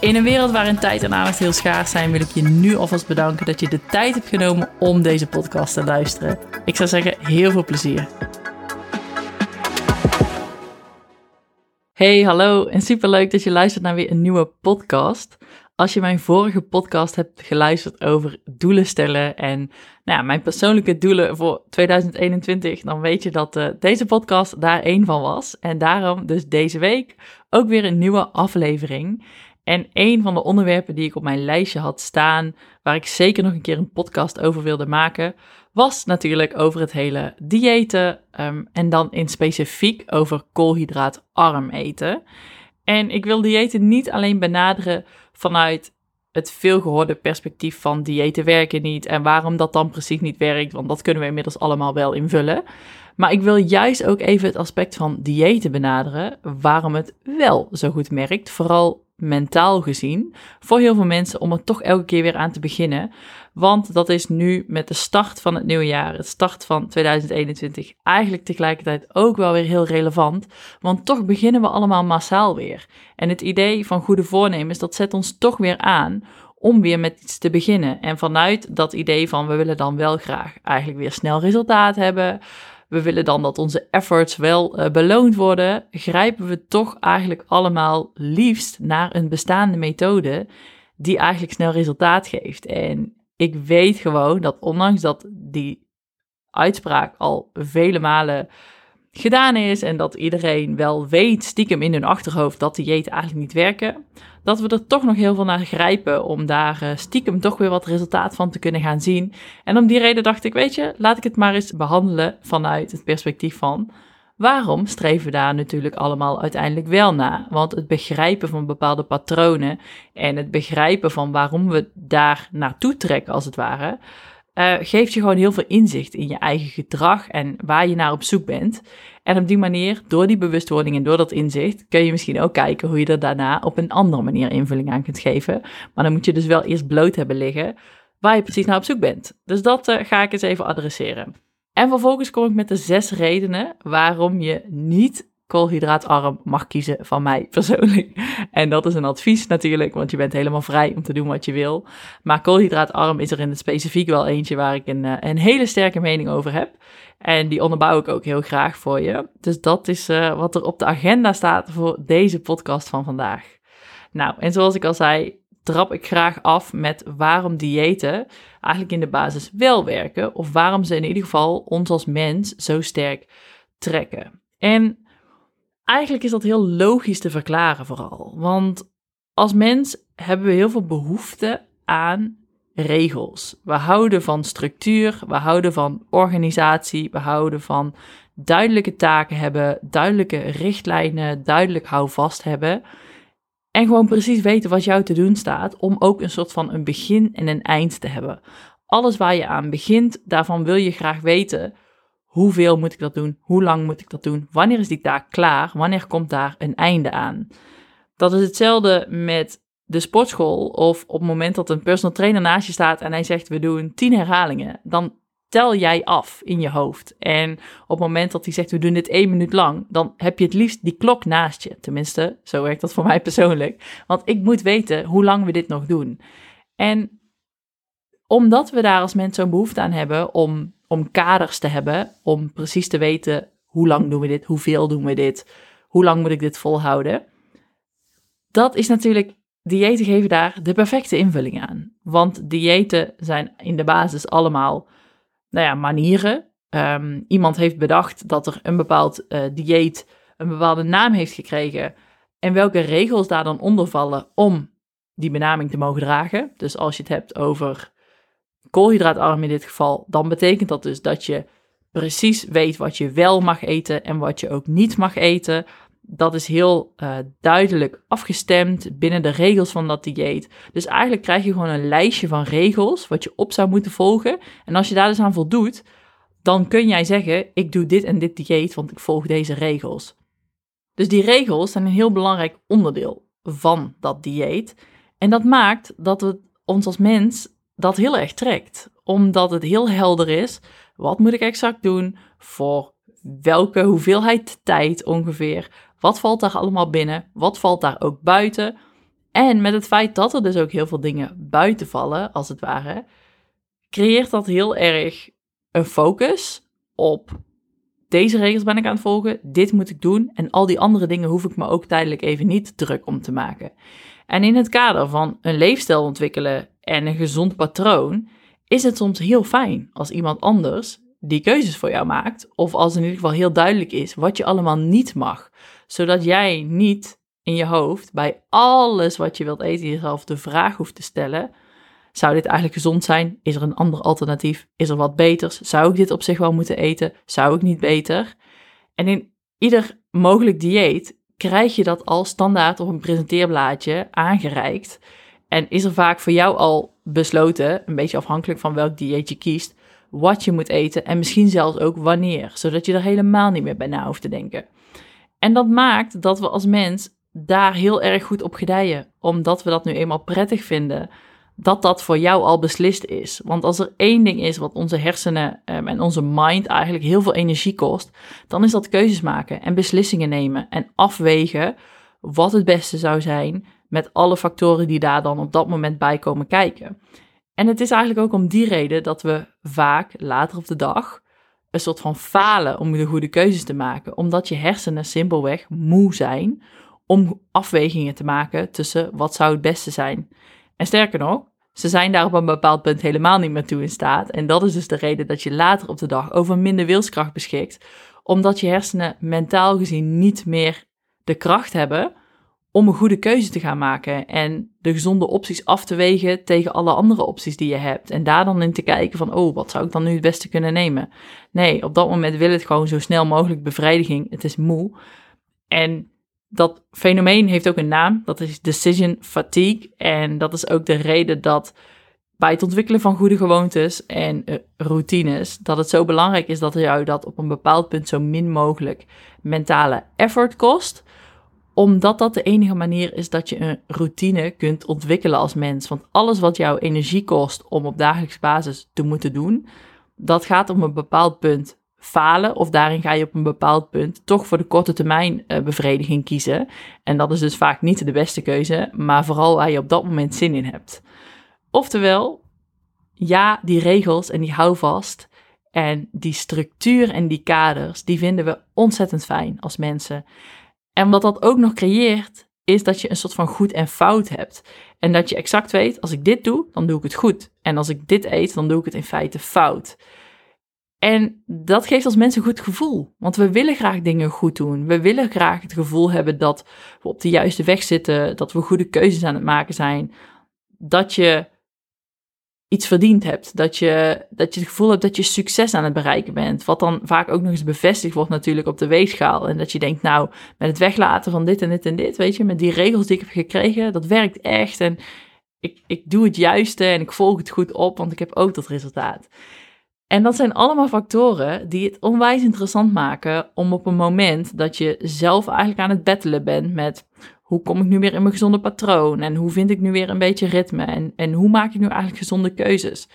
In een wereld waarin tijd en aandacht heel schaars zijn, wil ik je nu alvast bedanken dat je de tijd hebt genomen om deze podcast te luisteren. Ik zou zeggen, heel veel plezier. Hey, hallo en superleuk dat je luistert naar weer een nieuwe podcast. Als je mijn vorige podcast hebt geluisterd over doelen stellen en nou ja, mijn persoonlijke doelen voor 2021, dan weet je dat uh, deze podcast daar één van was. En daarom dus deze week ook weer een nieuwe aflevering. En een van de onderwerpen die ik op mijn lijstje had staan, waar ik zeker nog een keer een podcast over wilde maken, was natuurlijk over het hele diëten um, en dan in specifiek over koolhydraatarm eten. En ik wil diëten niet alleen benaderen vanuit het veelgehoorde perspectief van diëten werken niet en waarom dat dan precies niet werkt, want dat kunnen we inmiddels allemaal wel invullen. Maar ik wil juist ook even het aspect van diëten benaderen, waarom het wel zo goed merkt, vooral mentaal gezien, voor heel veel mensen om er toch elke keer weer aan te beginnen. Want dat is nu met de start van het nieuwe jaar, het start van 2021, eigenlijk tegelijkertijd ook wel weer heel relevant. Want toch beginnen we allemaal massaal weer. En het idee van goede voornemens, dat zet ons toch weer aan om weer met iets te beginnen. En vanuit dat idee van we willen dan wel graag eigenlijk weer snel resultaat hebben we willen dan dat onze efforts wel uh, beloond worden, grijpen we toch eigenlijk allemaal liefst naar een bestaande methode die eigenlijk snel resultaat geeft. En ik weet gewoon dat ondanks dat die uitspraak al vele malen gedaan is en dat iedereen wel weet, stiekem in hun achterhoofd, dat diëten eigenlijk niet werken, dat we er toch nog heel veel naar grijpen om daar eh, stiekem toch weer wat resultaat van te kunnen gaan zien. En om die reden dacht ik, weet je, laat ik het maar eens behandelen vanuit het perspectief van waarom streven we daar natuurlijk allemaal uiteindelijk wel naar? Want het begrijpen van bepaalde patronen en het begrijpen van waarom we daar naartoe trekken, als het ware, uh, geeft je gewoon heel veel inzicht in je eigen gedrag en waar je naar op zoek bent. En op die manier, door die bewustwording en door dat inzicht, kun je misschien ook kijken hoe je er daarna op een andere manier invulling aan kunt geven. Maar dan moet je dus wel eerst bloot hebben liggen waar je precies naar op zoek bent. Dus dat uh, ga ik eens even adresseren. En vervolgens kom ik met de zes redenen waarom je niet koolhydraatarm mag kiezen van mij persoonlijk. En dat is een advies natuurlijk, want je bent helemaal vrij om te doen wat je wil. Maar koolhydraatarm is er in het specifiek wel eentje waar ik een, eh, hele sterke mening over heb. En die onderbouw ik ook heel graag voor je. Dus dat is uh, wat er op de agenda staat voor deze podcast van vandaag. Nou, en zoals ik al zei, trap ik graag af met waarom diëten eigenlijk in de basis wel werken. Of waarom ze in ieder geval ons als mens zo sterk trekken. En eigenlijk is dat heel logisch te verklaren vooral. Want als mens hebben we heel veel behoefte aan regels. We houden van structuur, we houden van organisatie, we houden van duidelijke taken hebben, duidelijke richtlijnen, duidelijk houvast hebben. En gewoon precies weten wat jou te doen staat om ook een soort van een begin en een eind te hebben. Alles waar je aan begint, daarvan wil je graag weten Hoeveel moet ik dat doen? Hoe lang moet ik dat doen? Wanneer is die taak klaar? Wanneer komt daar een einde aan? Dat is hetzelfde met de sportschool of op het moment dat een personal trainer naast je staat en hij zegt we doen 10 herhalingen, dan tel jij af in je hoofd. En op het moment dat hij zegt we doen dit één minuut lang, dan heb je het liefst die klok naast je. Tenminste, zo werkt dat voor mij persoonlijk. Want ik moet weten hoe lang we dit nog doen. En omdat we daar als mensen zo'n behoefte aan hebben om om kaders te hebben, om precies te weten hoe lang doen we dit, hoeveel doen we dit, hoe lang moet ik dit volhouden. Dat is natuurlijk, diëten geven daar de perfecte invulling aan. Want diëten zijn in de basis allemaal, nou ja, manieren. Um, iemand heeft bedacht dat er een bepaald uh, dieet een bepaalde naam heeft gekregen en welke regels daar dan onder vallen om die benaming te mogen dragen. Dus als je het hebt over koolhydraatarm in dit geval, dan betekent dat dus dat je precies weet wat je wel mag eten en wat je ook niet mag eten. dat is heel uh, duidelijk afgestemd binnen de regels van dat dieet. Dus eigenlijk krijg je gewoon een lijstje van regels wat je op zou moeten volgen. En als je daar dus aan voldoet, dan kun jij zeggen: Ik doe dit en dit dieet, want ik volg deze regels. Dus die regels zijn een heel belangrijk onderdeel van dat dieet. En dat maakt dat het ons als mens dat heel erg trekt, omdat het heel helder is. Wat moet ik exact doen voor welke hoeveelheid tijd ongeveer? Wat valt daar allemaal binnen? Wat valt daar ook buiten? En met het feit dat er dus ook heel veel dingen buiten vallen, als het ware, creëert dat heel erg een focus op deze regels ben ik aan het volgen, dit moet ik doen en al die andere dingen hoef ik me ook tijdelijk even niet druk om te maken. En in het kader van een leefstijl ontwikkelen en een gezond patroon is het soms heel fijn als iemand anders die keuzes voor jou maakt, of als in ieder geval heel duidelijk is wat je allemaal niet mag, zodat jij niet in je hoofd bij alles wat je wilt eten jezelf de vraag hoeft te stellen: zou dit eigenlijk gezond zijn? Is er een ander alternatief? Is er wat beters? Zou ik dit op zich wel moeten eten? Zou ik niet beter? En in ieder mogelijk dieet krijg je dat al standaard op een presenteerblaadje aangereikt. En is er vaak voor jou al besloten, een beetje afhankelijk van welk dieet je kiest, wat je moet eten en misschien zelfs ook wanneer, zodat je er helemaal niet meer bij na hoeft te denken. En dat maakt dat we als mens daar heel erg goed op gedijen, omdat we dat nu eenmaal prettig vinden, dat dat voor jou al beslist is. Want als er één ding is wat onze hersenen um, en onze mind eigenlijk heel veel energie kost, dan is dat keuzes maken en beslissingen nemen en afwegen wat het beste zou zijn met alle factoren die daar dan op dat moment bij komen kijken. En het is eigenlijk ook om die reden dat we vaak later op de dag een soort van falen om de goede keuzes te maken, omdat je hersenen simpelweg moe zijn om afwegingen te maken tussen wat zou het beste zijn. En sterker nog, ze zijn daar op een bepaald punt helemaal niet meer toe in staat. En dat is dus de reden dat je later op de dag over minder wilskracht beschikt, omdat je hersenen mentaal gezien niet meer de kracht hebben om een goede keuze te gaan maken en de gezonde opties af te wegen tegen alle andere opties die je hebt. En daar dan in te kijken van, oh, wat zou ik dan nu het beste kunnen nemen? Nee, op dat moment wil het gewoon zo snel mogelijk bevrediging. Het is moe. En dat fenomeen heeft ook een naam, dat is decision fatigue. En dat is ook de reden dat bij het ontwikkelen van goede gewoontes en uh, routines, dat het zo belangrijk is dat jou dat op een bepaald punt zo min mogelijk mentale effort kost omdat dat de enige manier is dat je een routine kunt ontwikkelen als mens. Want alles wat jouw energie kost om op dagelijks basis te moeten doen, dat gaat op een bepaald punt falen. Of daarin ga je op een bepaald punt toch voor de korte termijn uh, bevrediging kiezen. En dat is dus vaak niet de beste keuze, maar vooral waar je op dat moment zin in hebt. Oftewel, ja, die regels en die houvast en die structuur en die kaders, die vinden we ontzettend fijn als mensen. En wat dat ook nog creëert, is dat je een soort van goed en fout hebt. En dat je exact weet, als ik dit doe, dan doe ik het goed. En als ik dit eet, dan doe ik het in feite fout. En dat geeft ons mensen een goed gevoel. Want we willen graag dingen goed doen. We willen graag het gevoel hebben dat we op de juiste weg zitten. Dat we goede keuzes aan het maken zijn. Dat je iets verdiend hebt. Dat je, dat je het gevoel hebt dat je succes aan het bereiken bent. Wat dan vaak ook nog eens bevestigd wordt natuurlijk op de weegschaal. En dat je denkt, nou, met het weglaten van dit en dit en dit, weet je, met die regels die ik heb gekregen, dat werkt echt. En ik, ik doe het juiste en ik volg het goed op, want ik heb ook dat resultaat. En dat zijn allemaal factoren die het onwijs interessant maken om op een moment dat je zelf eigenlijk aan het battelen bent met hoe kom ik nu weer in mijn gezonde patroon? En hoe vind ik nu weer een beetje ritme? En, en hoe maak ik nu eigenlijk gezonde keuzes?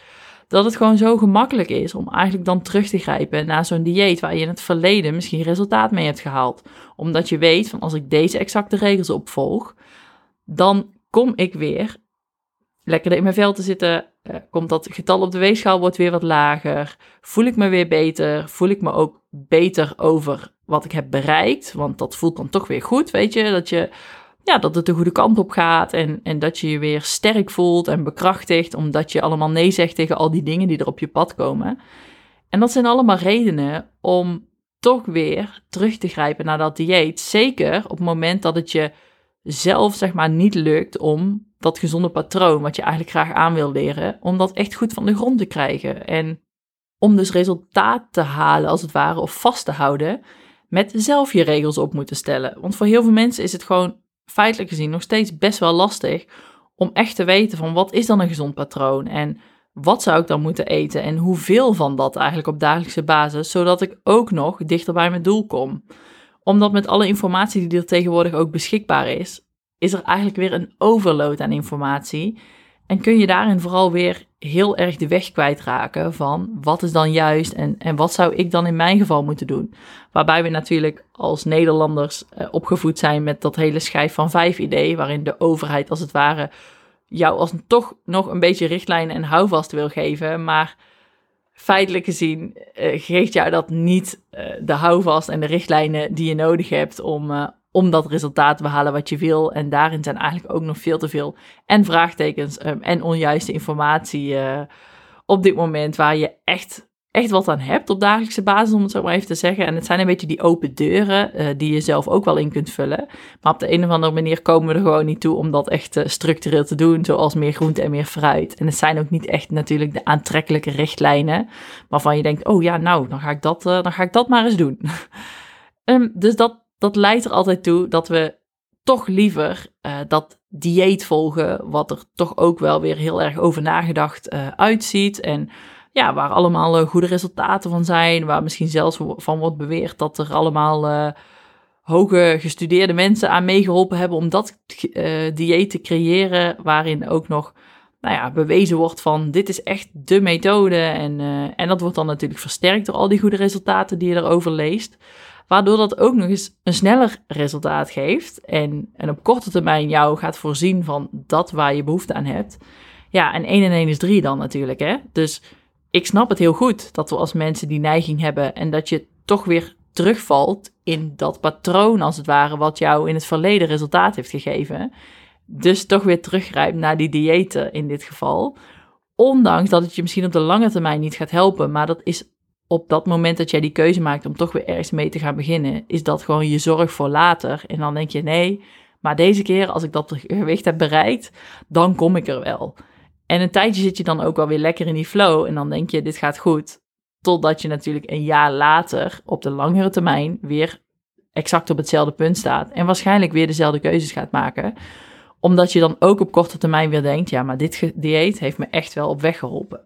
Dat het gewoon zo gemakkelijk is om eigenlijk dan terug te grijpen naar zo'n dieet waar je in het verleden misschien resultaat mee hebt gehaald. Omdat je weet van als ik deze exacte regels opvolg, dan kom ik weer lekkerder in mijn vel te zitten. Uh, komt dat getal op de weegschaal wordt weer wat lager. Voel ik me weer beter. Voel ik me ook beter over wat ik heb bereikt. Want dat voelt dan toch weer goed, weet je. Dat je ja, dat het de goede kant op gaat en, en dat je je weer sterk voelt en bekrachtigt, omdat je allemaal nee zegt tegen al die dingen die er op je pad komen. En dat zijn allemaal redenen om toch weer terug te grijpen naar dat dieet. Zeker op het moment dat het je zelf, zeg maar, niet lukt om dat gezonde patroon, wat je eigenlijk graag aan wil leren, om dat echt goed van de grond te krijgen. En om dus resultaat te halen, als het ware, of vast te houden met zelf je regels op moeten stellen. Want voor heel veel mensen is het gewoon feitelijk gezien nog steeds best wel lastig om echt te weten van wat is dan een gezond patroon en wat zou ik dan moeten eten en hoeveel van dat eigenlijk op dagelijkse basis, zodat ik ook nog dichter bij mijn doel kom. Omdat met alle informatie die er tegenwoordig ook beschikbaar is, is er eigenlijk weer een overload aan informatie. En kun je daarin vooral weer heel erg de weg kwijtraken van wat is dan juist en, en wat zou ik dan in mijn geval moeten doen. Waarbij we natuurlijk als Nederlanders eh, opgevoed zijn met dat hele schijf van vijf idee, waarin de overheid als het ware jou als toch nog een beetje richtlijnen en houvast wil geven, maar feitelijk gezien uh, geeft jou dat niet uh, de houvast en de richtlijnen die je nodig hebt om, om dat resultaat te behalen wat je wil. En daarin zijn eigenlijk ook nog veel te veel en vraagtekens um, en onjuiste informatie op dit moment waar je echt echt wat aan hebt op dagelijkse basis, om het zo maar even te zeggen. En het zijn een beetje die open deuren uh, die je zelf ook wel in kunt vullen. Maar op de een of andere manier komen we er gewoon niet toe om dat echt uh, structureel te doen, zoals meer groente en meer fruit. En het zijn ook niet echt natuurlijk de aantrekkelijke richtlijnen waarvan je denkt, oh ja, nou, dan ga ik dat, dan ga ik dat maar eens doen. um, dus dat, dat leidt er altijd toe dat we toch liever dat dieet volgen, wat er toch ook wel weer heel erg over nagedacht uitziet en ja, waar allemaal uh, goede resultaten van zijn. Waar misschien zelfs van wordt beweerd dat er allemaal hoge gestudeerde mensen aan meegeholpen hebben om dat dieet te creëren. Waarin ook nog nou ja, bewezen wordt van dit is echt de methode. En, en dat wordt dan natuurlijk versterkt door al die goede resultaten die je erover leest. Waardoor dat ook nog eens een sneller resultaat geeft. En, en op korte termijn jou gaat voorzien van dat waar je behoefte aan hebt. Ja, en 1 en 1 is 3 dan natuurlijk. Hè? Dus ik snap het heel goed dat we als mensen die neiging hebben en dat je toch weer terugvalt in dat patroon als het ware wat jou in het verleden resultaat heeft gegeven. Dus toch weer teruggrijpt naar die diëten in dit geval. Ondanks dat het je misschien op de lange termijn niet gaat helpen, maar dat is op dat moment dat jij die keuze maakt om toch weer ergens mee te gaan beginnen, is dat gewoon je zorg voor later. En dan denk je nee, maar deze keer als ik dat gewicht heb bereikt, dan kom ik er wel. En een tijdje zit je dan ook wel weer lekker in die flow en dan denk je, dit gaat goed. Totdat je natuurlijk een jaar later op de langere termijn weer exact op hetzelfde punt staat. En waarschijnlijk weer dezelfde keuzes gaat maken. Omdat je dan ook op korte termijn weer denkt, ja, maar dit dieet heeft me echt wel op weg geholpen.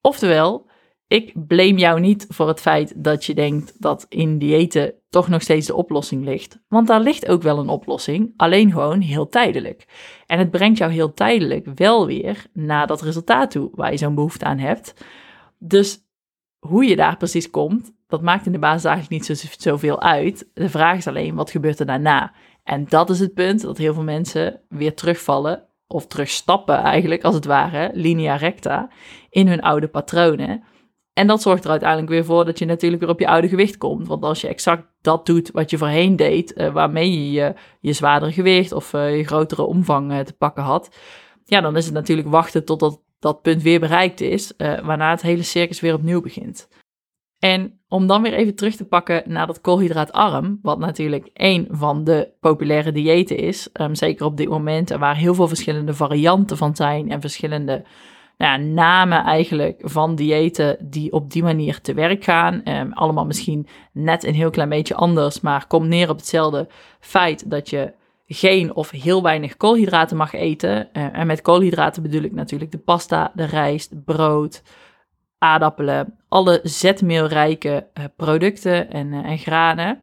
Oftewel, ik blame jou niet voor het feit dat je denkt dat in diëten toch nog steeds de oplossing ligt. Want daar ligt ook wel een oplossing, alleen gewoon heel tijdelijk. En het brengt jou heel tijdelijk wel weer naar dat resultaat toe waar je zo'n behoefte aan hebt. Dus hoe je daar precies komt, dat maakt in de basis eigenlijk niet zo, zoveel uit. De vraag is alleen, wat gebeurt er daarna? En dat is het punt dat heel veel mensen weer terugvallen, of terugstappen eigenlijk, als het ware, linea recta, in hun oude patronen. En dat zorgt er uiteindelijk weer voor dat je natuurlijk weer op je oude gewicht komt. Want als je exact dat doet wat je voorheen deed, uh, waarmee je je, zwaardere gewicht of uh, je grotere omvang uh, te pakken had, ja, dan is het natuurlijk wachten totdat dat punt weer bereikt is, waarna het hele circus weer opnieuw begint. En om dan weer even terug te pakken naar dat koolhydraatarm, wat natuurlijk een van de populaire diëten is, um, zeker op dit moment, en waar heel veel verschillende varianten van zijn en verschillende nou namen eigenlijk van diëten die op die manier te werk gaan. Um, allemaal misschien net een heel klein beetje anders, maar komt neer op hetzelfde feit dat je geen of heel weinig koolhydraten mag eten. Uh, en met koolhydraten bedoel ik natuurlijk de pasta, de rijst, brood, aardappelen, alle zetmeelrijke uh, producten en, uh, en granen.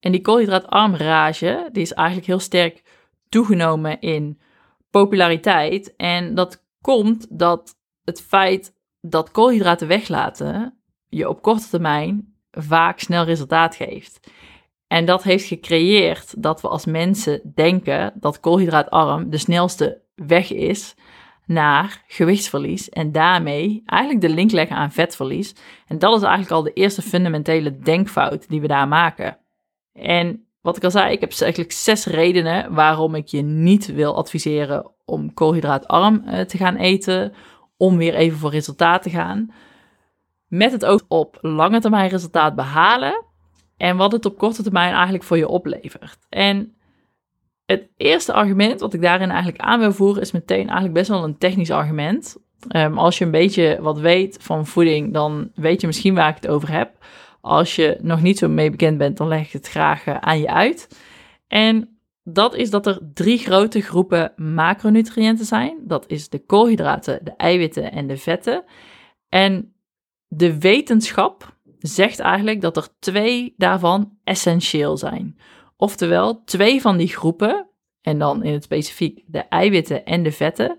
En die koolhydraatarm rage, die is eigenlijk heel sterk toegenomen in populariteit. En dat komt dat het feit dat koolhydraten weglaten je op korte termijn vaak snel resultaat geeft. En dat heeft gecreëerd dat we als mensen denken dat koolhydraatarm de snelste weg is naar gewichtsverlies en daarmee eigenlijk de link leggen aan vetverlies. En dat is eigenlijk al de eerste fundamentele denkfout die we daar maken. En wat ik al zei, ik heb eigenlijk zes redenen waarom ik je niet wil adviseren om koolhydraatarm uh, te gaan eten, om weer even voor resultaat te gaan. Met het oog op lange termijn resultaat behalen en wat het op korte termijn eigenlijk voor je oplevert. En het eerste argument wat ik daarin eigenlijk aan wil voeren is meteen eigenlijk best wel een technisch argument. Um, als je een beetje wat weet van voeding, dan weet je misschien waar ik het over heb. Als je nog niet zo mee bekend bent, dan leg ik het graag eh, aan je uit. En dat is dat er drie grote groepen macronutriënten zijn. Dat is de koolhydraten, de eiwitten en de vetten. En de wetenschap zegt eigenlijk dat er twee daarvan essentieel zijn. Oftewel, twee van die groepen, en dan in het specifiek de eiwitten en de vetten,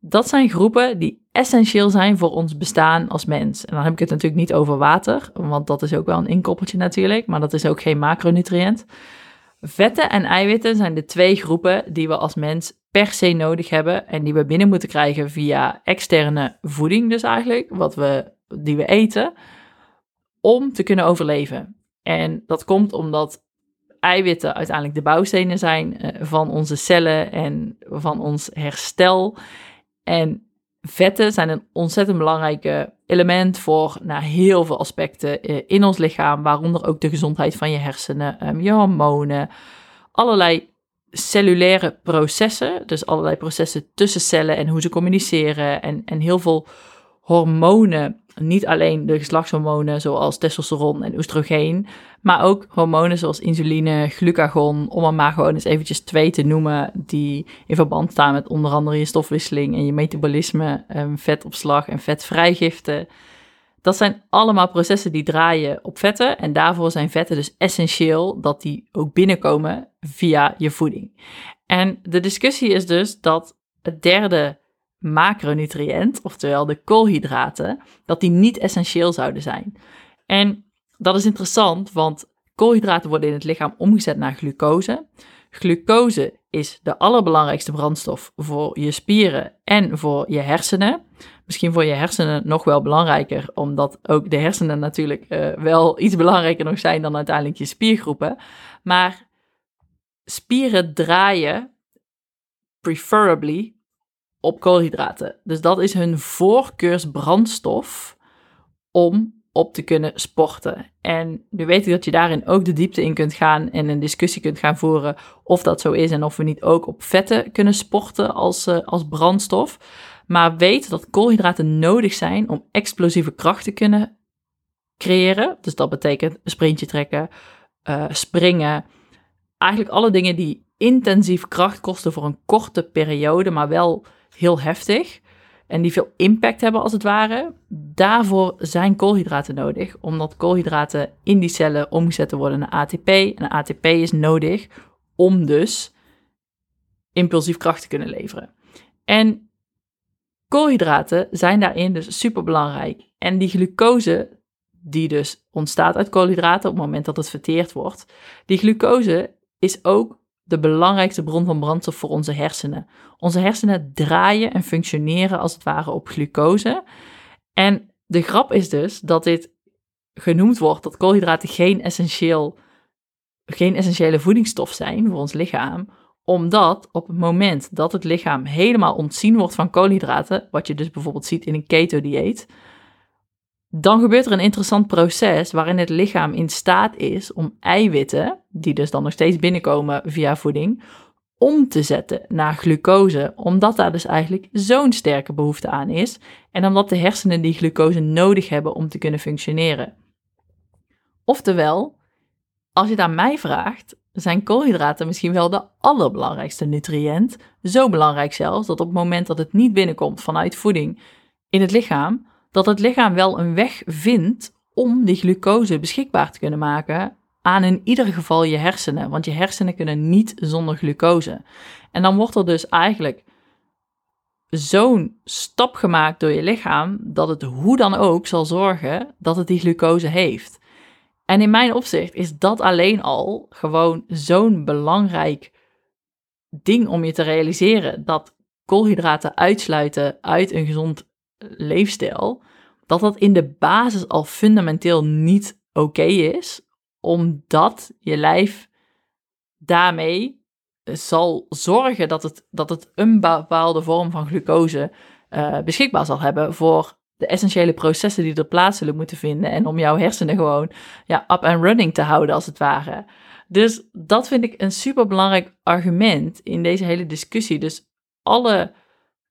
dat zijn groepen die essentieel zijn voor ons bestaan als mens. En dan heb ik het natuurlijk niet over water, want dat is ook wel een inkoppeltje natuurlijk, maar dat is ook geen macronutriënt. Vetten en eiwitten zijn de twee groepen die we als mens per se nodig hebben en die we binnen moeten krijgen via externe voeding dus eigenlijk, wat we, die we eten, om te kunnen overleven. En dat komt omdat eiwitten uiteindelijk de bouwstenen zijn eh, van onze cellen en van ons herstel. En vetten zijn een ontzettend belangrijk element voor nou, heel veel aspecten eh, in ons lichaam, waaronder ook de gezondheid van je hersenen, ehm, je hormonen, allerlei cellulaire processen, dus allerlei processen tussen cellen en hoe ze communiceren en, en heel veel hormonen niet alleen de geslachtshormonen zoals testosteron en oestrogeen, maar ook hormonen zoals insuline, glucagon, om er maar gewoon eens eventjes twee te noemen, die in verband staan met onder andere je stofwisseling en je metabolisme, um, vetopslag en vetvrijgifte. Dat zijn allemaal processen die draaien op vetten en daarvoor zijn vetten dus essentieel dat die ook binnenkomen via je voeding. En de discussie is dus dat het derde macronutriënt, oftewel de koolhydraten, dat die niet essentieel zouden zijn. En dat is interessant, want koolhydraten worden in het lichaam omgezet naar glucose. Glucose is de allerbelangrijkste brandstof voor je spieren en voor je hersenen. Misschien voor je hersenen nog wel belangrijker, omdat ook de hersenen natuurlijk uh, wel iets belangrijker nog zijn dan uiteindelijk je spiergroepen. Maar spieren draaien preferably op koolhydraten. Dus dat is hun voorkeursbrandstof om op te kunnen sporten. En nu weet ik dat je daarin ook de diepte in kunt gaan en een discussie kunt gaan voeren of dat zo is en of we niet ook op vetten kunnen sporten als, uh, als brandstof. Maar weet dat koolhydraten nodig zijn om explosieve kracht te kunnen creëren. Dus dat betekent sprintje trekken, uh, springen. Eigenlijk alle dingen die intensief kracht kosten voor een korte periode, maar wel heel heftig en die veel impact hebben als het ware, daarvoor zijn koolhydraten nodig, omdat koolhydraten in die cellen omgezet worden naar ATP. En ATP is nodig om dus impulsief kracht te kunnen leveren. En koolhydraten zijn daarin dus super belangrijk. En die glucose, die dus ontstaat uit koolhydraten op het moment dat het verteerd wordt, die glucose is ook de belangrijkste bron van brandstof voor onze hersenen. Onze hersenen draaien en functioneren als het ware op glucose. En de grap is dus dat dit genoemd wordt dat koolhydraten geen, essentieel, geen essentiële voedingsstof zijn voor ons lichaam, omdat op het moment dat het lichaam helemaal ontzien wordt van koolhydraten, wat je dus bijvoorbeeld ziet in een keto-dieet, dan gebeurt er een interessant proces waarin het lichaam in staat is om eiwitten, die dus dan nog steeds binnenkomen via voeding, om te zetten naar glucose, omdat daar dus eigenlijk zo'n sterke behoefte aan is en omdat de hersenen die glucose nodig hebben om te kunnen functioneren. Oftewel, als je het aan mij vraagt, zijn koolhydraten misschien wel de allerbelangrijkste nutriënt, zo belangrijk zelfs dat op het moment dat het niet binnenkomt vanuit voeding in het lichaam, dat het lichaam wel een weg vindt om die glucose beschikbaar te kunnen maken aan in ieder geval je hersenen. Want je hersenen kunnen niet zonder glucose. En dan wordt er dus eigenlijk zo'n stap gemaakt door je lichaam dat het hoe dan ook zal zorgen dat het die glucose heeft. En in mijn opzicht is dat alleen al gewoon zo'n belangrijk ding om je te realiseren dat koolhydraten uitsluiten uit een gezond leefstijl, dat dat in de basis al fundamenteel niet oké is, omdat je lijf daarmee zal zorgen dat het, dat het een bepaalde vorm van glucose uh, beschikbaar zal hebben voor de essentiële processen die er plaats zullen moeten vinden en om jouw hersenen gewoon ja, up and running te houden als het ware. Dus dat vind ik een super belangrijk argument in deze hele discussie. Dus alle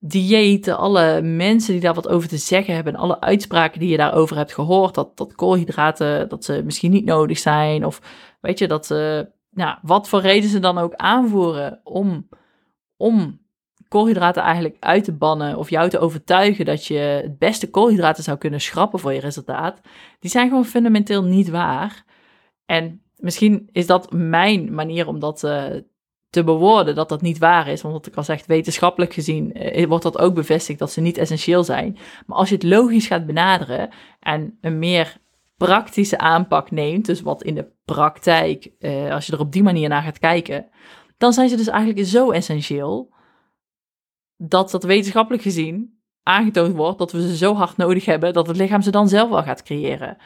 diëten, alle mensen die daar wat over te zeggen hebben en alle uitspraken die je daarover hebt gehoord, dat, dat koolhydraten, dat ze misschien niet nodig zijn of weet je, dat ze, nou, wat voor reden ze dan ook aanvoeren om, om koolhydraten eigenlijk uit te bannen of jou te overtuigen dat je het beste koolhydraten zou kunnen schrappen voor je resultaat, die zijn gewoon fundamenteel niet waar. En misschien is dat mijn manier om dat uh, te bewoorden dat dat niet waar is. Want ik al zeg, wetenschappelijk gezien uh, wordt dat ook bevestigd dat ze niet essentieel zijn. Maar als je het logisch gaat benaderen en een meer praktische aanpak neemt, dus wat in de praktijk, uh, als je er op die manier naar gaat kijken, dan zijn ze dus eigenlijk zo essentieel dat dat wetenschappelijk gezien aangetoond wordt dat we ze zo hard nodig hebben dat het lichaam ze dan zelf wel gaat creëren.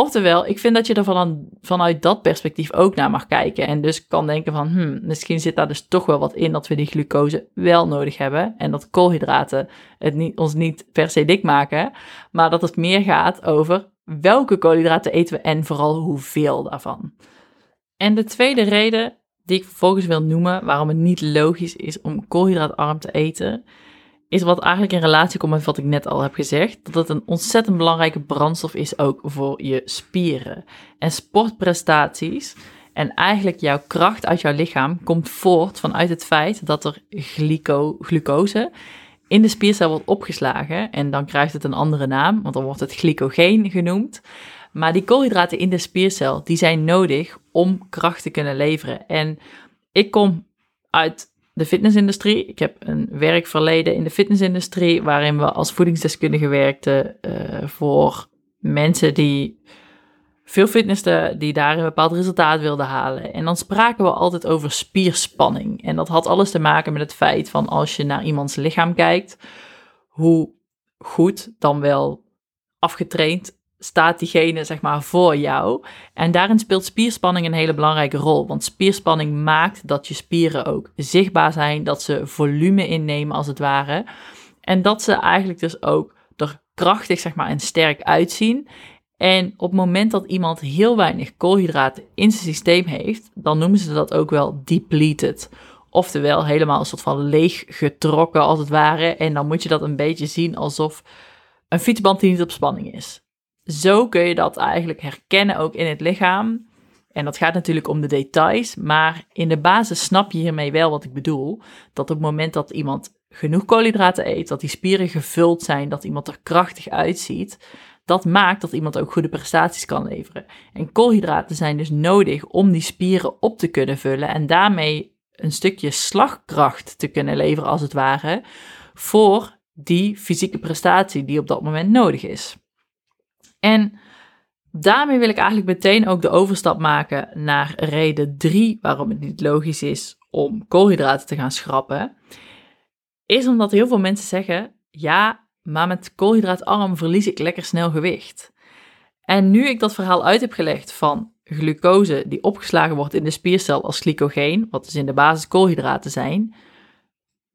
Oftewel, ik vind dat je er van, vanuit dat perspectief ook naar mag kijken. En dus kan denken van, hmm, misschien zit daar dus toch wel wat in dat we die glucose wel nodig hebben. En dat koolhydraten het niet, ons niet per se dik maken. Maar dat het meer gaat over welke koolhydraten eten we en vooral hoeveel daarvan. En de tweede reden die ik vervolgens wil noemen waarom het niet logisch is om koolhydraatarm te eten, is wat eigenlijk in relatie komt met wat ik net al heb gezegd, dat het een ontzettend belangrijke brandstof is ook voor je spieren. En sportprestaties en eigenlijk jouw kracht uit jouw lichaam komt voort vanuit het feit dat er glyco, glucose in de spiercel wordt opgeslagen en dan krijgt het een andere naam, want dan wordt het glycogeen genoemd. Maar die koolhydraten in de spiercel, die zijn nodig om kracht te kunnen leveren. En ik kom uit de fitnessindustrie. Ik heb een werkverleden in de fitnessindustrie, waarin we als voedingsdeskundige werkten uh, voor mensen die veel fitnessten, die daar een bepaald resultaat wilden halen. En dan spraken we altijd over spierspanning. En dat had alles te maken met het feit van als je naar iemands lichaam kijkt, hoe goed dan wel afgetraind staat diegene zeg maar voor jou. En daarin speelt spierspanning een hele belangrijke rol. Want spierspanning maakt dat je spieren ook zichtbaar zijn, dat ze volume innemen als het ware. En dat ze eigenlijk dus ook er krachtig zeg maar en sterk uitzien. En op het moment dat iemand heel weinig koolhydraten in zijn systeem heeft, dan noemen ze dat ook wel depleted. Oftewel helemaal een soort van leeg getrokken als het ware. En dan moet je dat een beetje zien alsof een fietsband die niet op spanning is zo kun je dat eigenlijk herkennen ook in het lichaam. En dat gaat natuurlijk om de details, maar in de basis snap je hiermee wel wat ik bedoel. Dat op het moment dat iemand genoeg koolhydraten eet, dat die spieren gevuld zijn, dat iemand er krachtig uitziet, dat maakt dat iemand ook goede prestaties kan leveren. En koolhydraten zijn dus nodig om die spieren op te kunnen vullen en daarmee een stukje slagkracht te kunnen leveren, als het ware, voor die fysieke prestatie die op dat moment nodig is. En daarmee wil ik eigenlijk meteen ook de overstap maken naar reden 3 waarom het niet logisch is om koolhydraten te gaan schrappen. Is omdat heel veel mensen zeggen: ja, maar met koolhydraatarm verlies ik lekker snel gewicht. En nu ik dat verhaal uit heb gelegd van glucose die opgeslagen wordt in de spiercel als glycogeen, wat dus in de basis koolhydraten zijn,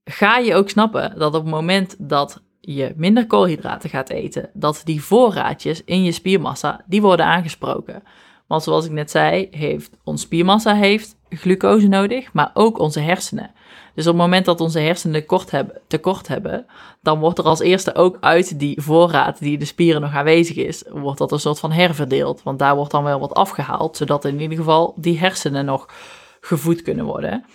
ga je ook snappen dat op het moment dat je minder koolhydraten gaat eten, dat die voorraadjes in je spiermassa, die worden aangesproken. Want zoals ik net zei, heeft ons spiermassa heeft glucose nodig, maar ook onze hersenen. Dus op het moment dat onze hersenen tekort hebben, tekort hebben, dan wordt er als eerste ook uit die voorraad die de spieren nog aanwezig is, wordt dat een soort van herverdeeld. Want daar wordt dan wel wat afgehaald, zodat in ieder geval die hersenen nog gevoed kunnen worden.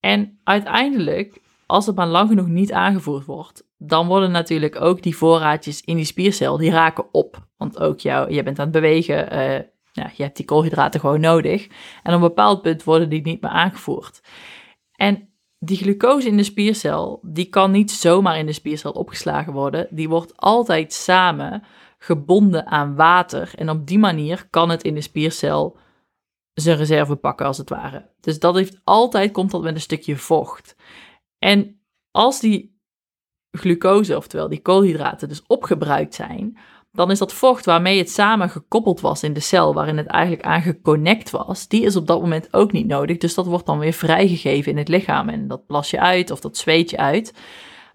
En uiteindelijk, als het maar lang genoeg niet aangevoerd wordt, dan worden natuurlijk ook die voorraadjes in die spiercel, die raken op. Want ook jou, je bent aan het bewegen, ja, je hebt die koolhydraten gewoon nodig. En op een bepaald punt worden die niet meer aangevoerd. En die glucose in de spiercel, die kan niet zomaar in de spiercel opgeslagen worden. Die wordt altijd samen gebonden aan water. En op die manier kan het in de spiercel zijn reserve pakken, als het ware. Dus dat heeft altijd, komt dat met een stukje vocht. En als die glucose, oftewel die koolhydraten, dus opgebruikt zijn, dan is dat vocht waarmee het samen gekoppeld was in de cel, waarin het eigenlijk aan geconnect was, die is op dat moment ook niet nodig. Dus dat wordt dan weer vrijgegeven in het lichaam en dat plas je uit of dat zweet je uit.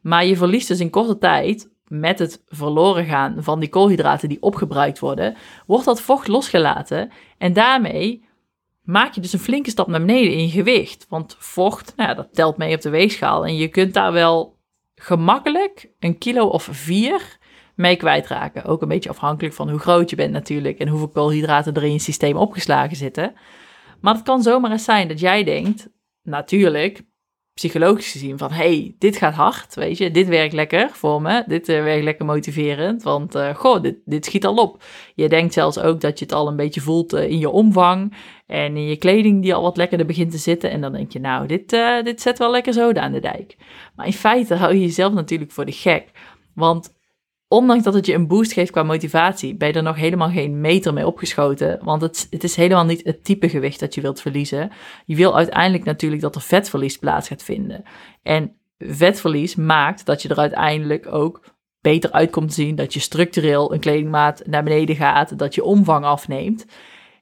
Maar je verliest dus in korte tijd, met het verloren gaan van die koolhydraten die opgebruikt worden, wordt dat vocht losgelaten en daarmee maak je dus een flinke stap naar beneden in je gewicht. Want vocht, nou ja, dat telt mee op de weegschaal en je kunt daar wel gemakkelijk een kilo of vier mee kwijtraken. Ook een beetje afhankelijk van hoe groot je bent natuurlijk en hoeveel koolhydraten er in je systeem opgeslagen zitten. Maar het kan zomaar eens zijn dat jij denkt, natuurlijk, psychologisch gezien, van hey, dit gaat hard, weet je, dit werkt lekker voor me, dit uh, werkt lekker motiverend, want uh, goh, dit, dit schiet al op. Je denkt zelfs ook dat je het al een beetje voelt uh, in je omvang en in je kleding die al wat lekkerder begint te zitten en dan denk je, nou, dit, dit zet wel lekker zoden aan de dijk. Maar in feite hou je jezelf natuurlijk voor de gek, want ondanks dat het je een boost geeft qua motivatie, ben je er nog helemaal geen meter mee opgeschoten. Want het, het is helemaal niet het type gewicht dat je wilt verliezen. Je wil uiteindelijk natuurlijk dat er vetverlies plaats gaat vinden. En vetverlies maakt dat je er uiteindelijk ook beter uit komt te zien. Dat je structureel een kledingmaat naar beneden gaat. Dat je omvang afneemt.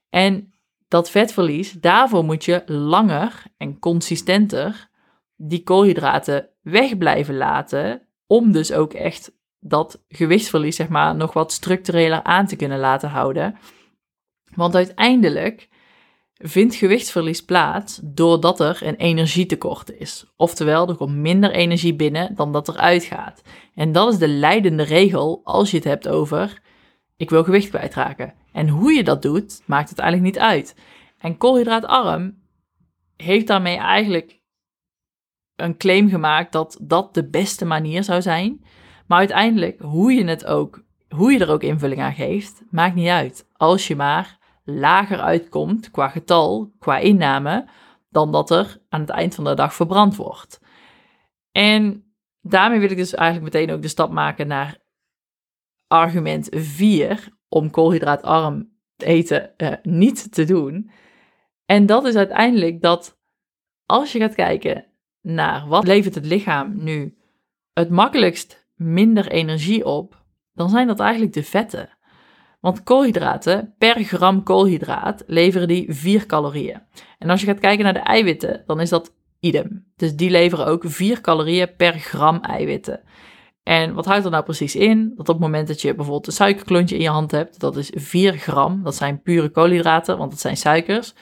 En dat vetverlies, daarvoor moet je langer en consistenter die koolhydraten weg blijven laten. Om dus ook echt dat gewichtsverlies, zeg maar, nog wat structureler aan te kunnen laten houden. Want uiteindelijk vindt gewichtsverlies plaats doordat er een energietekort is. Oftewel, er komt minder energie binnen dan dat er uitgaat. En dat is de leidende regel als je het hebt over ik wil gewicht kwijtraken. En hoe je dat doet, maakt het eigenlijk niet uit. En koolhydraatarm heeft daarmee eigenlijk een claim gemaakt dat dat de beste manier zou zijn. Maar uiteindelijk, hoe je het ook, hoe je er ook invulling aan geeft, maakt niet uit. Als je maar lager uitkomt qua getal, qua inname, dan dat er aan het eind van de dag verbrand wordt. En daarmee wil ik dus eigenlijk meteen ook de stap maken naar argument 4 om koolhydraatarm eten uh, niet te doen. En dat is uiteindelijk dat als je gaat kijken naar wat levert het lichaam nu het makkelijkst minder energie op, dan zijn dat eigenlijk de vetten. Want koolhydraten, per gram koolhydraat, leveren die 4 calorieën. En als je gaat kijken naar de eiwitten, dan is dat idem. Dus die leveren ook 4 calorieën per gram eiwitten. En wat houdt er nou precies in? Dat op het moment dat je bijvoorbeeld een suikerklontje in je hand hebt, dat is 4 gram, dat zijn pure koolhydraten, want dat zijn suikers.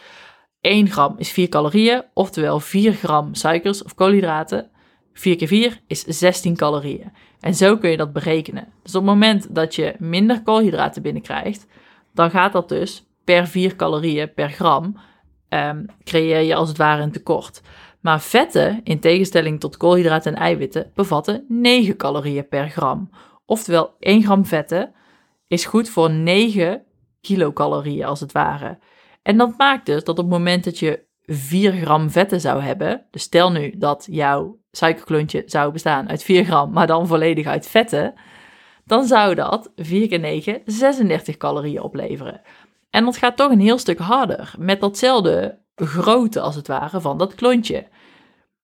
1 gram is 4 calorieën, oftewel 4 gram suikers of koolhydraten. 4 keer 4 is 16 calorieën. En zo kun je dat berekenen. Dus op het moment dat je minder koolhydraten binnenkrijgt, dan gaat dat dus per 4 calorieën per gram, um, creëer je als het ware een tekort. Maar vetten, in tegenstelling tot koolhydraten en eiwitten, bevatten 9 calorieën per gram. Oftewel, 1 gram vetten is goed voor 9 kilocalorieën als het ware. En dat maakt dus dat op het moment dat je 4 gram vetten zou hebben, dus stel nu dat jouw suikerklontje zou bestaan uit 4 gram, maar dan volledig uit vetten, dan zou dat 4 keer 9 36 calorieën opleveren. En dat gaat toch een heel stuk harder, met datzelfde grootte als het ware van dat klontje.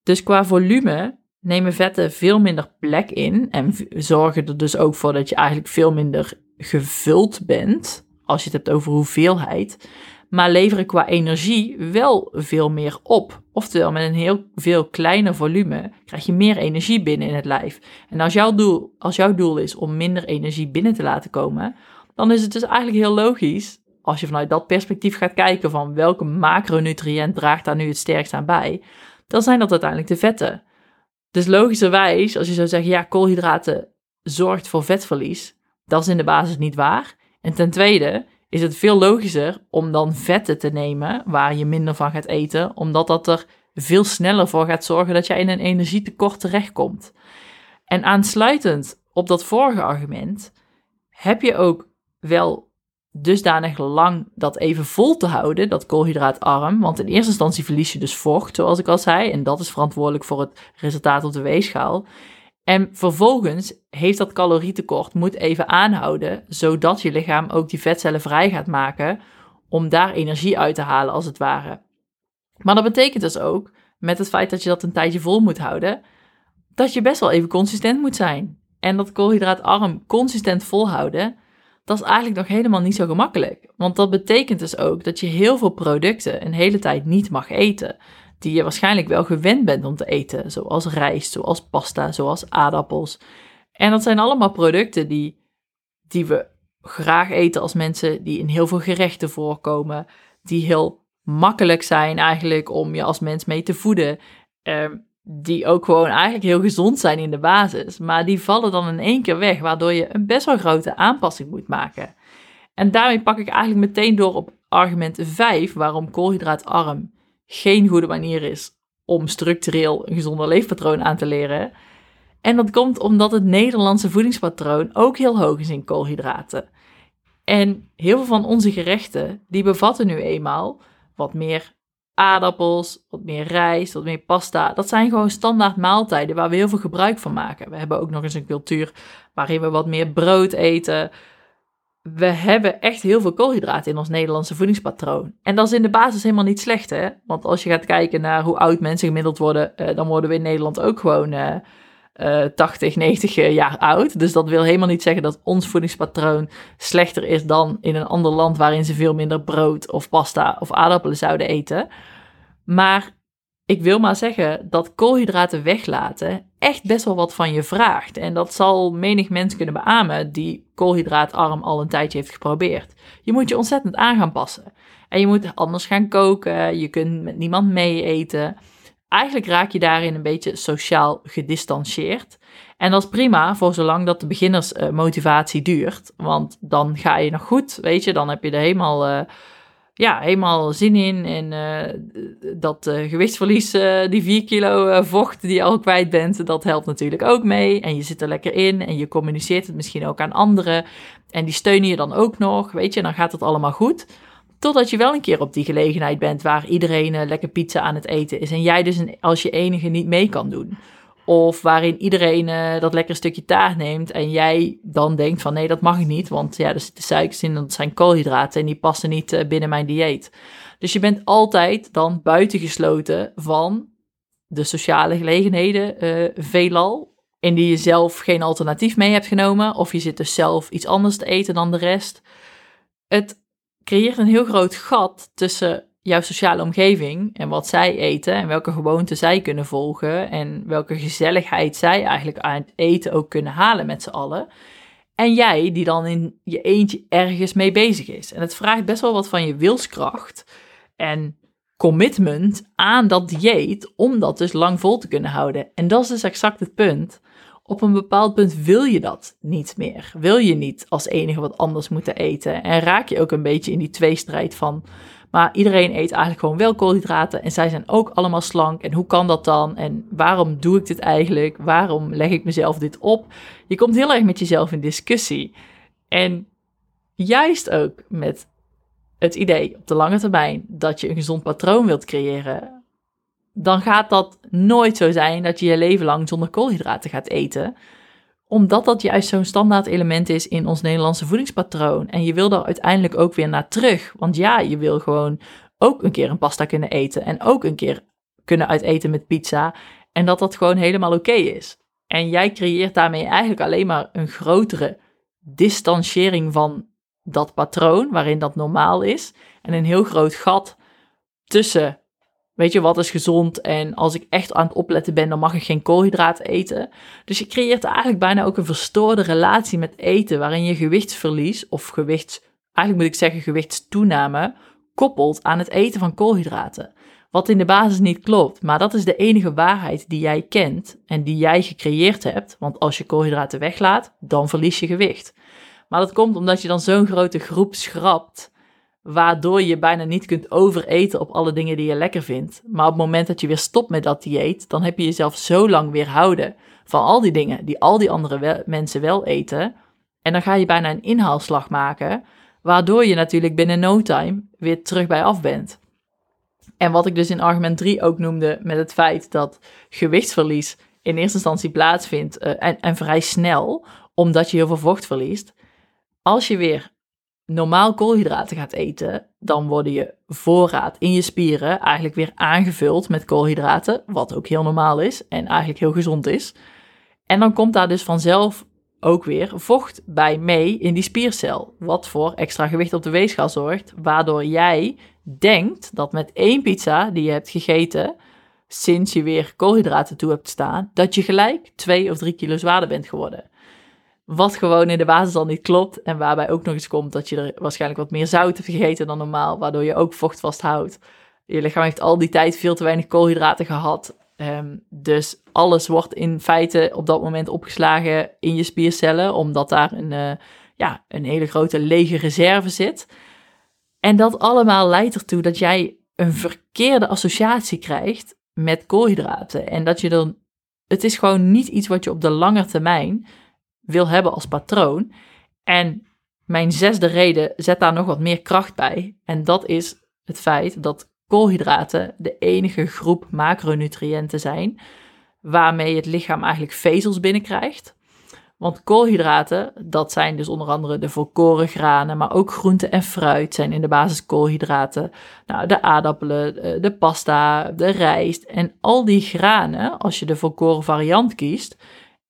Dus qua volume nemen vetten veel minder plek in en zorgen er dus ook voor dat je eigenlijk veel minder gevuld bent, als je het hebt over hoeveelheid maar leveren qua energie wel veel meer op. Oftewel, met een heel veel kleiner volume krijg je meer energie binnen in het lijf. En als jouw doel, als jouw doel is om minder energie binnen te laten komen, dan is het dus eigenlijk heel logisch, als je vanuit dat perspectief gaat kijken van welke macronutriënt draagt daar nu het sterkst aan bij, dan zijn dat uiteindelijk de vetten. Dus logischerwijs, als je zou zeggen, ja, koolhydraten zorgt voor vetverlies, dat is in de basis niet waar. En ten tweede, is het veel logischer om dan vetten te nemen waar je minder van gaat eten, omdat dat er veel sneller voor gaat zorgen dat jij in een energietekort terechtkomt. En aansluitend op dat vorige argument heb je ook wel dusdanig lang dat even vol te houden, dat koolhydraatarm. Want in eerste instantie verlies je dus vocht, zoals ik al zei, en dat is verantwoordelijk voor het resultaat op de weegschaal. En vervolgens heeft dat calorietekort moet even aanhouden, zodat je lichaam ook die vetcellen vrij gaat maken om daar energie uit te halen als het ware. Maar dat betekent dus ook, met het feit dat je dat een tijdje vol moet houden, dat je best wel even consistent moet zijn. En dat koolhydraatarm consistent volhouden, dat is eigenlijk nog helemaal niet zo gemakkelijk. Want dat betekent dus ook dat je heel veel producten een hele tijd niet mag eten die je waarschijnlijk wel gewend bent om te eten, zoals rijst, zoals pasta, zoals aardappels. En dat zijn allemaal producten die, die we graag eten als mensen, die in heel veel gerechten voorkomen, die heel makkelijk zijn eigenlijk om je als mens mee te voeden. Ehm, die ook gewoon eigenlijk heel gezond zijn in de basis. Maar die vallen dan in één keer weg, waardoor je een best wel grote aanpassing moet maken. En daarmee pak ik eigenlijk meteen door op argument 5, waarom koolhydraatarm geen goede manier is om structureel een gezonder leefpatroon aan te leren. En dat komt omdat het Nederlandse voedingspatroon ook heel hoog is in koolhydraten. En heel veel van onze gerechten, die bevatten nu eenmaal wat meer aardappels, wat meer rijst, wat meer pasta. Dat zijn gewoon standaard maaltijden waar we heel veel gebruik van maken. We hebben ook nog eens een cultuur waarin we wat meer brood eten. We hebben echt heel veel koolhydraten in ons Nederlandse voedingspatroon. En dat is in de basis helemaal niet slecht, hè? Want als je gaat kijken naar hoe oud mensen gemiddeld worden, eh, dan worden we in Nederland ook gewoon uh, uh, 80, 90 jaar oud. Dus dat wil helemaal niet zeggen dat ons voedingspatroon slechter is dan in een ander land waarin ze veel minder brood of pasta of aardappelen zouden eten. Maar ik wil maar zeggen dat koolhydraten weglaten echt best wel wat van je vraagt. En dat zal menig mens kunnen beamen die koolhydraatarm al een tijdje heeft geprobeerd. Je moet je ontzettend aan gaan passen. En je moet anders gaan koken, je kunt met niemand mee eten. Eigenlijk raak je daarin een beetje sociaal gedistanceerd. En dat is prima voor zolang dat de beginnersmotivatie duurt. Want dan ga je nog goed, weet je, dan heb je er helemaal... Uh, ja, helemaal zin in. En uh, dat uh, gewichtsverlies, uh, die 4 kilo vocht die je al kwijt bent, dat helpt natuurlijk ook mee. En je zit er lekker in en je communiceert het misschien ook aan anderen. En die steunen je dan ook nog, weet je, dan gaat het allemaal goed. Totdat je wel een keer op die gelegenheid bent waar iedereen lekker pizza aan het eten is. En jij dus als je enige niet mee kan doen. Of waarin iedereen uh, dat lekker stukje taart neemt en jij dan denkt van nee, dat mag ik niet, want ja, er zitten suikers in, dat zijn koolhydraten en die passen niet uh, binnen mijn dieet. Dus je bent altijd dan buitengesloten van de sociale gelegenheden, uh, veelal, in die je zelf geen alternatief mee hebt genomen, of je zit dus zelf iets anders te eten dan de rest. Het creëert een heel groot gat tussen jouw sociale omgeving en wat zij eten en welke gewoonten zij kunnen volgen en welke gezelligheid zij eigenlijk aan het eten ook kunnen halen met z'n allen. En jij die dan in je eentje ergens mee bezig is. En het vraagt best wel wat van je wilskracht en commitment aan dat dieet om dat dus lang vol te kunnen houden. En dat is dus exact het punt. Op een bepaald punt wil je dat niet meer. Wil je niet als enige wat anders moeten eten. En raak je ook een beetje in die tweestrijd van maar iedereen eet eigenlijk gewoon wel koolhydraten en zij zijn ook allemaal slank. En hoe kan dat dan? En waarom doe ik dit eigenlijk? Waarom leg ik mezelf dit op? Je komt heel erg met jezelf in discussie. En juist ook met het idee op de lange termijn dat je een gezond patroon wilt creëren, dan gaat dat nooit zo zijn dat je je leven lang zonder koolhydraten gaat eten omdat dat juist zo'n standaard element is in ons Nederlandse voedingspatroon. En je wil daar uiteindelijk ook weer naar terug. Want ja, je wil gewoon ook een keer een pasta kunnen eten. En ook een keer kunnen uiteten met pizza. En dat dat gewoon helemaal oké is. En jij creëert daarmee eigenlijk alleen maar een grotere distanciering van dat patroon, waarin dat normaal is. En een heel groot gat tussen Weet je, wat is gezond? En als ik echt aan het opletten ben, dan mag ik geen koolhydraten eten. Dus je creëert eigenlijk bijna ook een verstoorde relatie met eten, waarin je gewichtsverlies of gewichts, eigenlijk moet ik zeggen gewichtstoename, koppelt aan het eten van koolhydraten. Wat in de basis niet klopt, maar dat is de enige waarheid die jij kent en die jij gecreëerd hebt. Want als je koolhydraten weglaat, dan verlies je gewicht. Maar dat komt omdat je dan zo'n grote groep schrapt waardoor je bijna niet kunt overeten op alle dingen die je lekker vindt. Maar op het moment dat je weer stopt met dat dieet, dan heb je jezelf zo lang weerhouden van al die dingen die al die andere mensen wel eten. En dan ga je bijna een inhaalslag maken, waardoor je natuurlijk binnen no time weer terug bij af bent. En wat ik dus in argument 3 ook noemde met het feit dat gewichtsverlies in eerste instantie plaatsvindt uh, en, en vrij snel, omdat je heel veel vocht verliest. Als je weer normaal koolhydraten gaat eten, dan worden je voorraad in je spieren eigenlijk weer aangevuld met koolhydraten, wat ook heel normaal is en eigenlijk heel gezond is. En dan komt daar dus vanzelf ook weer vocht bij mee in die spiercel, wat voor extra gewicht op de weegschaal zorgt, waardoor jij denkt dat met één pizza die je hebt gegeten, sinds je weer koolhydraten toe hebt staan, dat je gelijk 2 of 3 kilo zwaarder bent geworden. Wat gewoon in de basis al niet klopt. En waarbij ook nog eens komt dat je er waarschijnlijk wat meer zout hebt gegeten dan normaal. Waardoor je ook vocht vasthoudt. Je lichaam heeft al die tijd veel te weinig koolhydraten gehad. Ehm, dus alles wordt in feite op dat moment opgeslagen in je spiercellen, omdat daar een, uh, ja, een hele grote lege reserve zit. En dat allemaal leidt ertoe dat jij een verkeerde associatie krijgt met koolhydraten. En dat je dan, het is gewoon niet iets wat je op de lange termijn wil hebben als patroon. En mijn zesde reden zet daar nog wat meer kracht bij. En dat is het feit dat koolhydraten de enige groep macronutriënten zijn waarmee het lichaam eigenlijk vezels binnenkrijgt. Want koolhydraten, dat zijn dus onder andere de volkoren granen, maar ook groente en fruit zijn in de basis koolhydraten. Nou, de aardappelen, eh, de pasta, de rijst en al die granen, als je de volkoren variant kiest,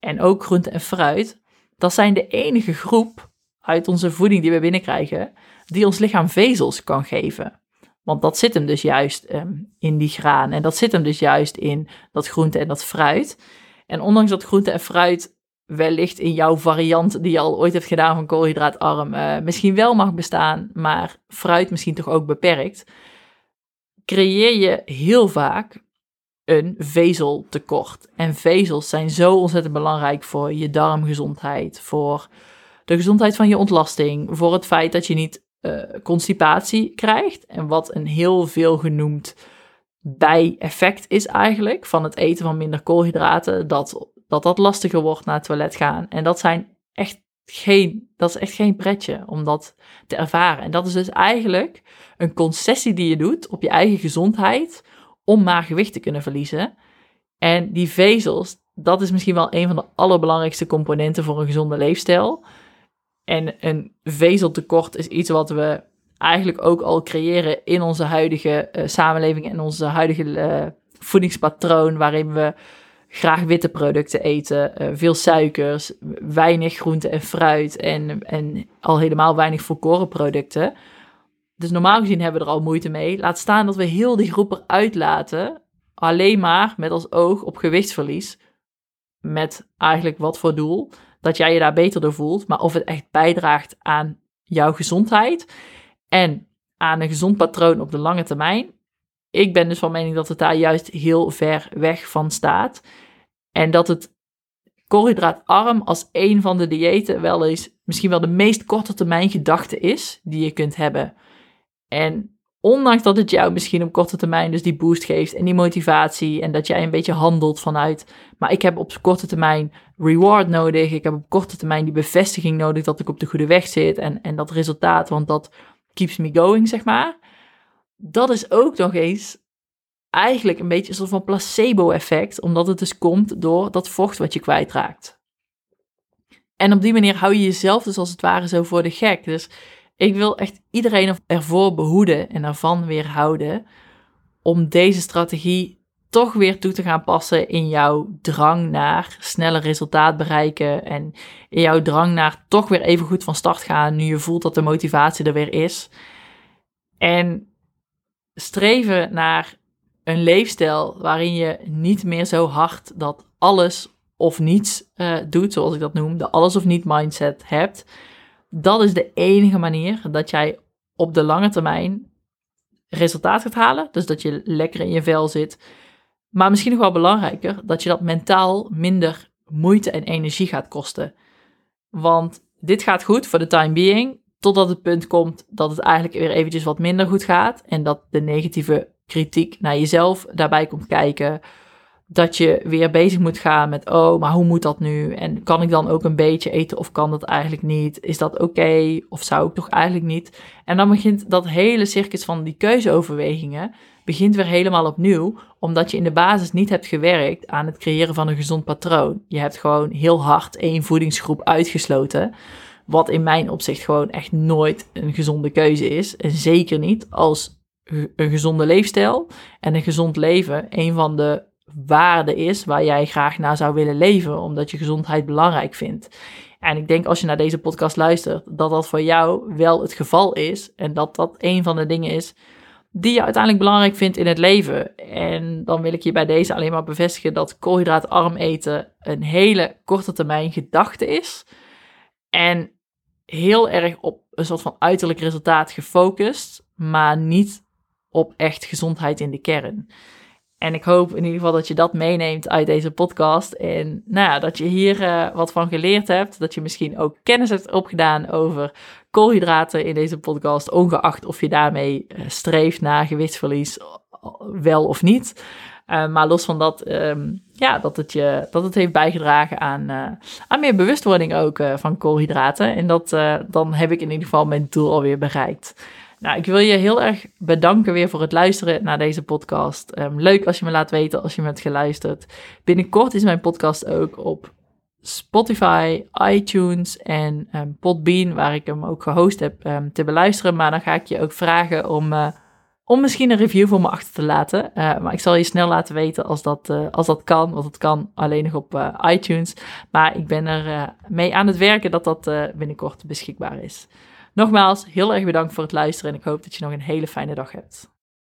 en ook groente en fruit, dat zijn de enige groep uit onze voeding die we binnenkrijgen, die ons lichaam vezels kan geven. Want dat zit hem dus juist ehm, in die graan. En dat zit hem dus juist in dat groente en dat fruit. En ondanks dat groente en fruit wellicht in jouw variant die je al ooit hebt gedaan van koolhydraatarm uh, misschien wel mag bestaan, maar fruit misschien toch ook beperkt, creëer je heel vaak een vezeltekort. En vezels zijn zo ontzettend belangrijk voor je darmgezondheid, voor de gezondheid van je ontlasting, voor het feit dat je niet uh, constipatie krijgt. En wat een heel veel genoemd bijeffect is eigenlijk van het eten van minder koolhydraten, dat dat, dat lastiger wordt naar het toilet gaan. En dat zijn echt geen, dat is echt geen pretje om dat te ervaren. En dat is dus eigenlijk een concessie die je doet op je eigen gezondheid om maar gewicht te kunnen verliezen. En die vezels, dat is misschien wel een van de allerbelangrijkste componenten voor een gezonde leefstijl. En een vezeltekort is iets wat we eigenlijk ook al creëren in onze huidige uh, samenleving en onze huidige uh, voedingspatroon, waarin we graag witte producten eten, uh, veel suikers, weinig groente en fruit en, en al helemaal weinig volkoren producten. Dus normaal gezien hebben we er al moeite mee. Laat staan dat we heel die groep eruit laten, alleen maar met als oog op gewichtsverlies. Met eigenlijk wat voor doel? Dat jij je daar beter door voelt, maar of het echt bijdraagt aan jouw gezondheid en aan een gezond patroon op de lange termijn. Ik ben dus van mening dat het daar juist heel ver weg van staat. En dat het koolhydraatarm als een van de diëten wel eens misschien wel de meest korte termijn gedachte is die je kunt hebben. En ondanks dat het jou misschien op korte termijn dus die boost geeft en die motivatie en dat jij een beetje handelt vanuit, maar ik heb op korte termijn reward nodig, ik heb op korte termijn die bevestiging nodig dat ik op de goede weg zit en, en dat resultaat, want dat keeps me going, zeg maar. Dat is ook nog eens eigenlijk een beetje een soort van placebo-effect, omdat het dus komt door dat vocht wat je kwijtraakt. En op die manier hou je jezelf dus als het ware zo voor de gek. Dus ik wil echt iedereen ervoor behoeden en ervan weerhouden om deze strategie toch weer toe te gaan passen in jouw drang naar sneller resultaat bereiken en in jouw drang naar toch weer even goed van start gaan nu je voelt dat de motivatie er weer is. En streven naar een leefstijl waarin je niet meer zo hard dat alles of niets uh, doet, zoals ik dat noem, de alles of niet mindset hebt. Dat is de enige manier dat jij op de lange termijn resultaat gaat halen. Dus dat je lekker in je vel zit. Maar misschien nog wel belangrijker, dat je dat mentaal minder moeite en energie gaat kosten. Want dit gaat goed voor de time being, totdat het punt komt dat het eigenlijk weer eventjes wat minder goed gaat. En dat de negatieve kritiek naar jezelf daarbij komt kijken. Dat je weer bezig moet gaan met, oh, maar hoe moet dat nu? En kan ik dan ook een beetje eten of kan dat eigenlijk niet? Is dat oké of zou ik toch eigenlijk niet? En dan begint dat hele circus van die keuzeoverwegingen begint weer helemaal opnieuw, omdat je in de basis niet hebt gewerkt aan het creëren van een gezond patroon. Je hebt gewoon heel hard één voedingsgroep uitgesloten, wat in mijn opzicht gewoon echt nooit een gezonde keuze is. En zeker niet als een gezonde leefstijl en een gezond leven een van de waarden is waar jij graag naar zou willen leven, omdat je gezondheid belangrijk vindt. En ik denk als je naar deze podcast luistert, dat dat voor jou wel het geval is en dat dat een van de dingen is die je uiteindelijk belangrijk vindt in het leven. En dan wil ik je bij deze alleen maar bevestigen dat koolhydraatarm eten een hele korte termijn gedachte is. En heel erg op een soort van uiterlijk resultaat gefocust, maar niet op echt gezondheid in de kern. En ik hoop in ieder geval dat je dat meeneemt uit deze podcast. En nou ja, dat je hier uh, wat van geleerd hebt. Dat je misschien ook kennis hebt opgedaan over koolhydraten in deze podcast. Ongeacht of je daarmee uh, streeft naar gewichtsverlies, wel of niet. Uh, maar los van dat, um, ja, dat het, je, dat het heeft bijgedragen aan, aan meer bewustwording ook van koolhydraten. En dat, dan heb ik in ieder geval mijn doel alweer bereikt. Nou, ik wil je heel erg bedanken weer voor het luisteren naar deze podcast. Um, leuk als je me laat weten als je me hebt geluisterd. Binnenkort is mijn podcast ook op Spotify, iTunes en um, Podbean, waar ik hem ook gehost heb, um, te beluisteren. Maar dan ga ik je ook vragen om, uh, om misschien een review voor me achter te laten. Uh, maar ik zal je snel laten weten als dat, uh, als dat kan, want het kan alleen nog op iTunes. Maar ik ben er mee aan het werken dat dat binnenkort beschikbaar is. Nogmaals, heel erg bedankt voor het luisteren en ik hoop dat je nog een hele fijne dag hebt.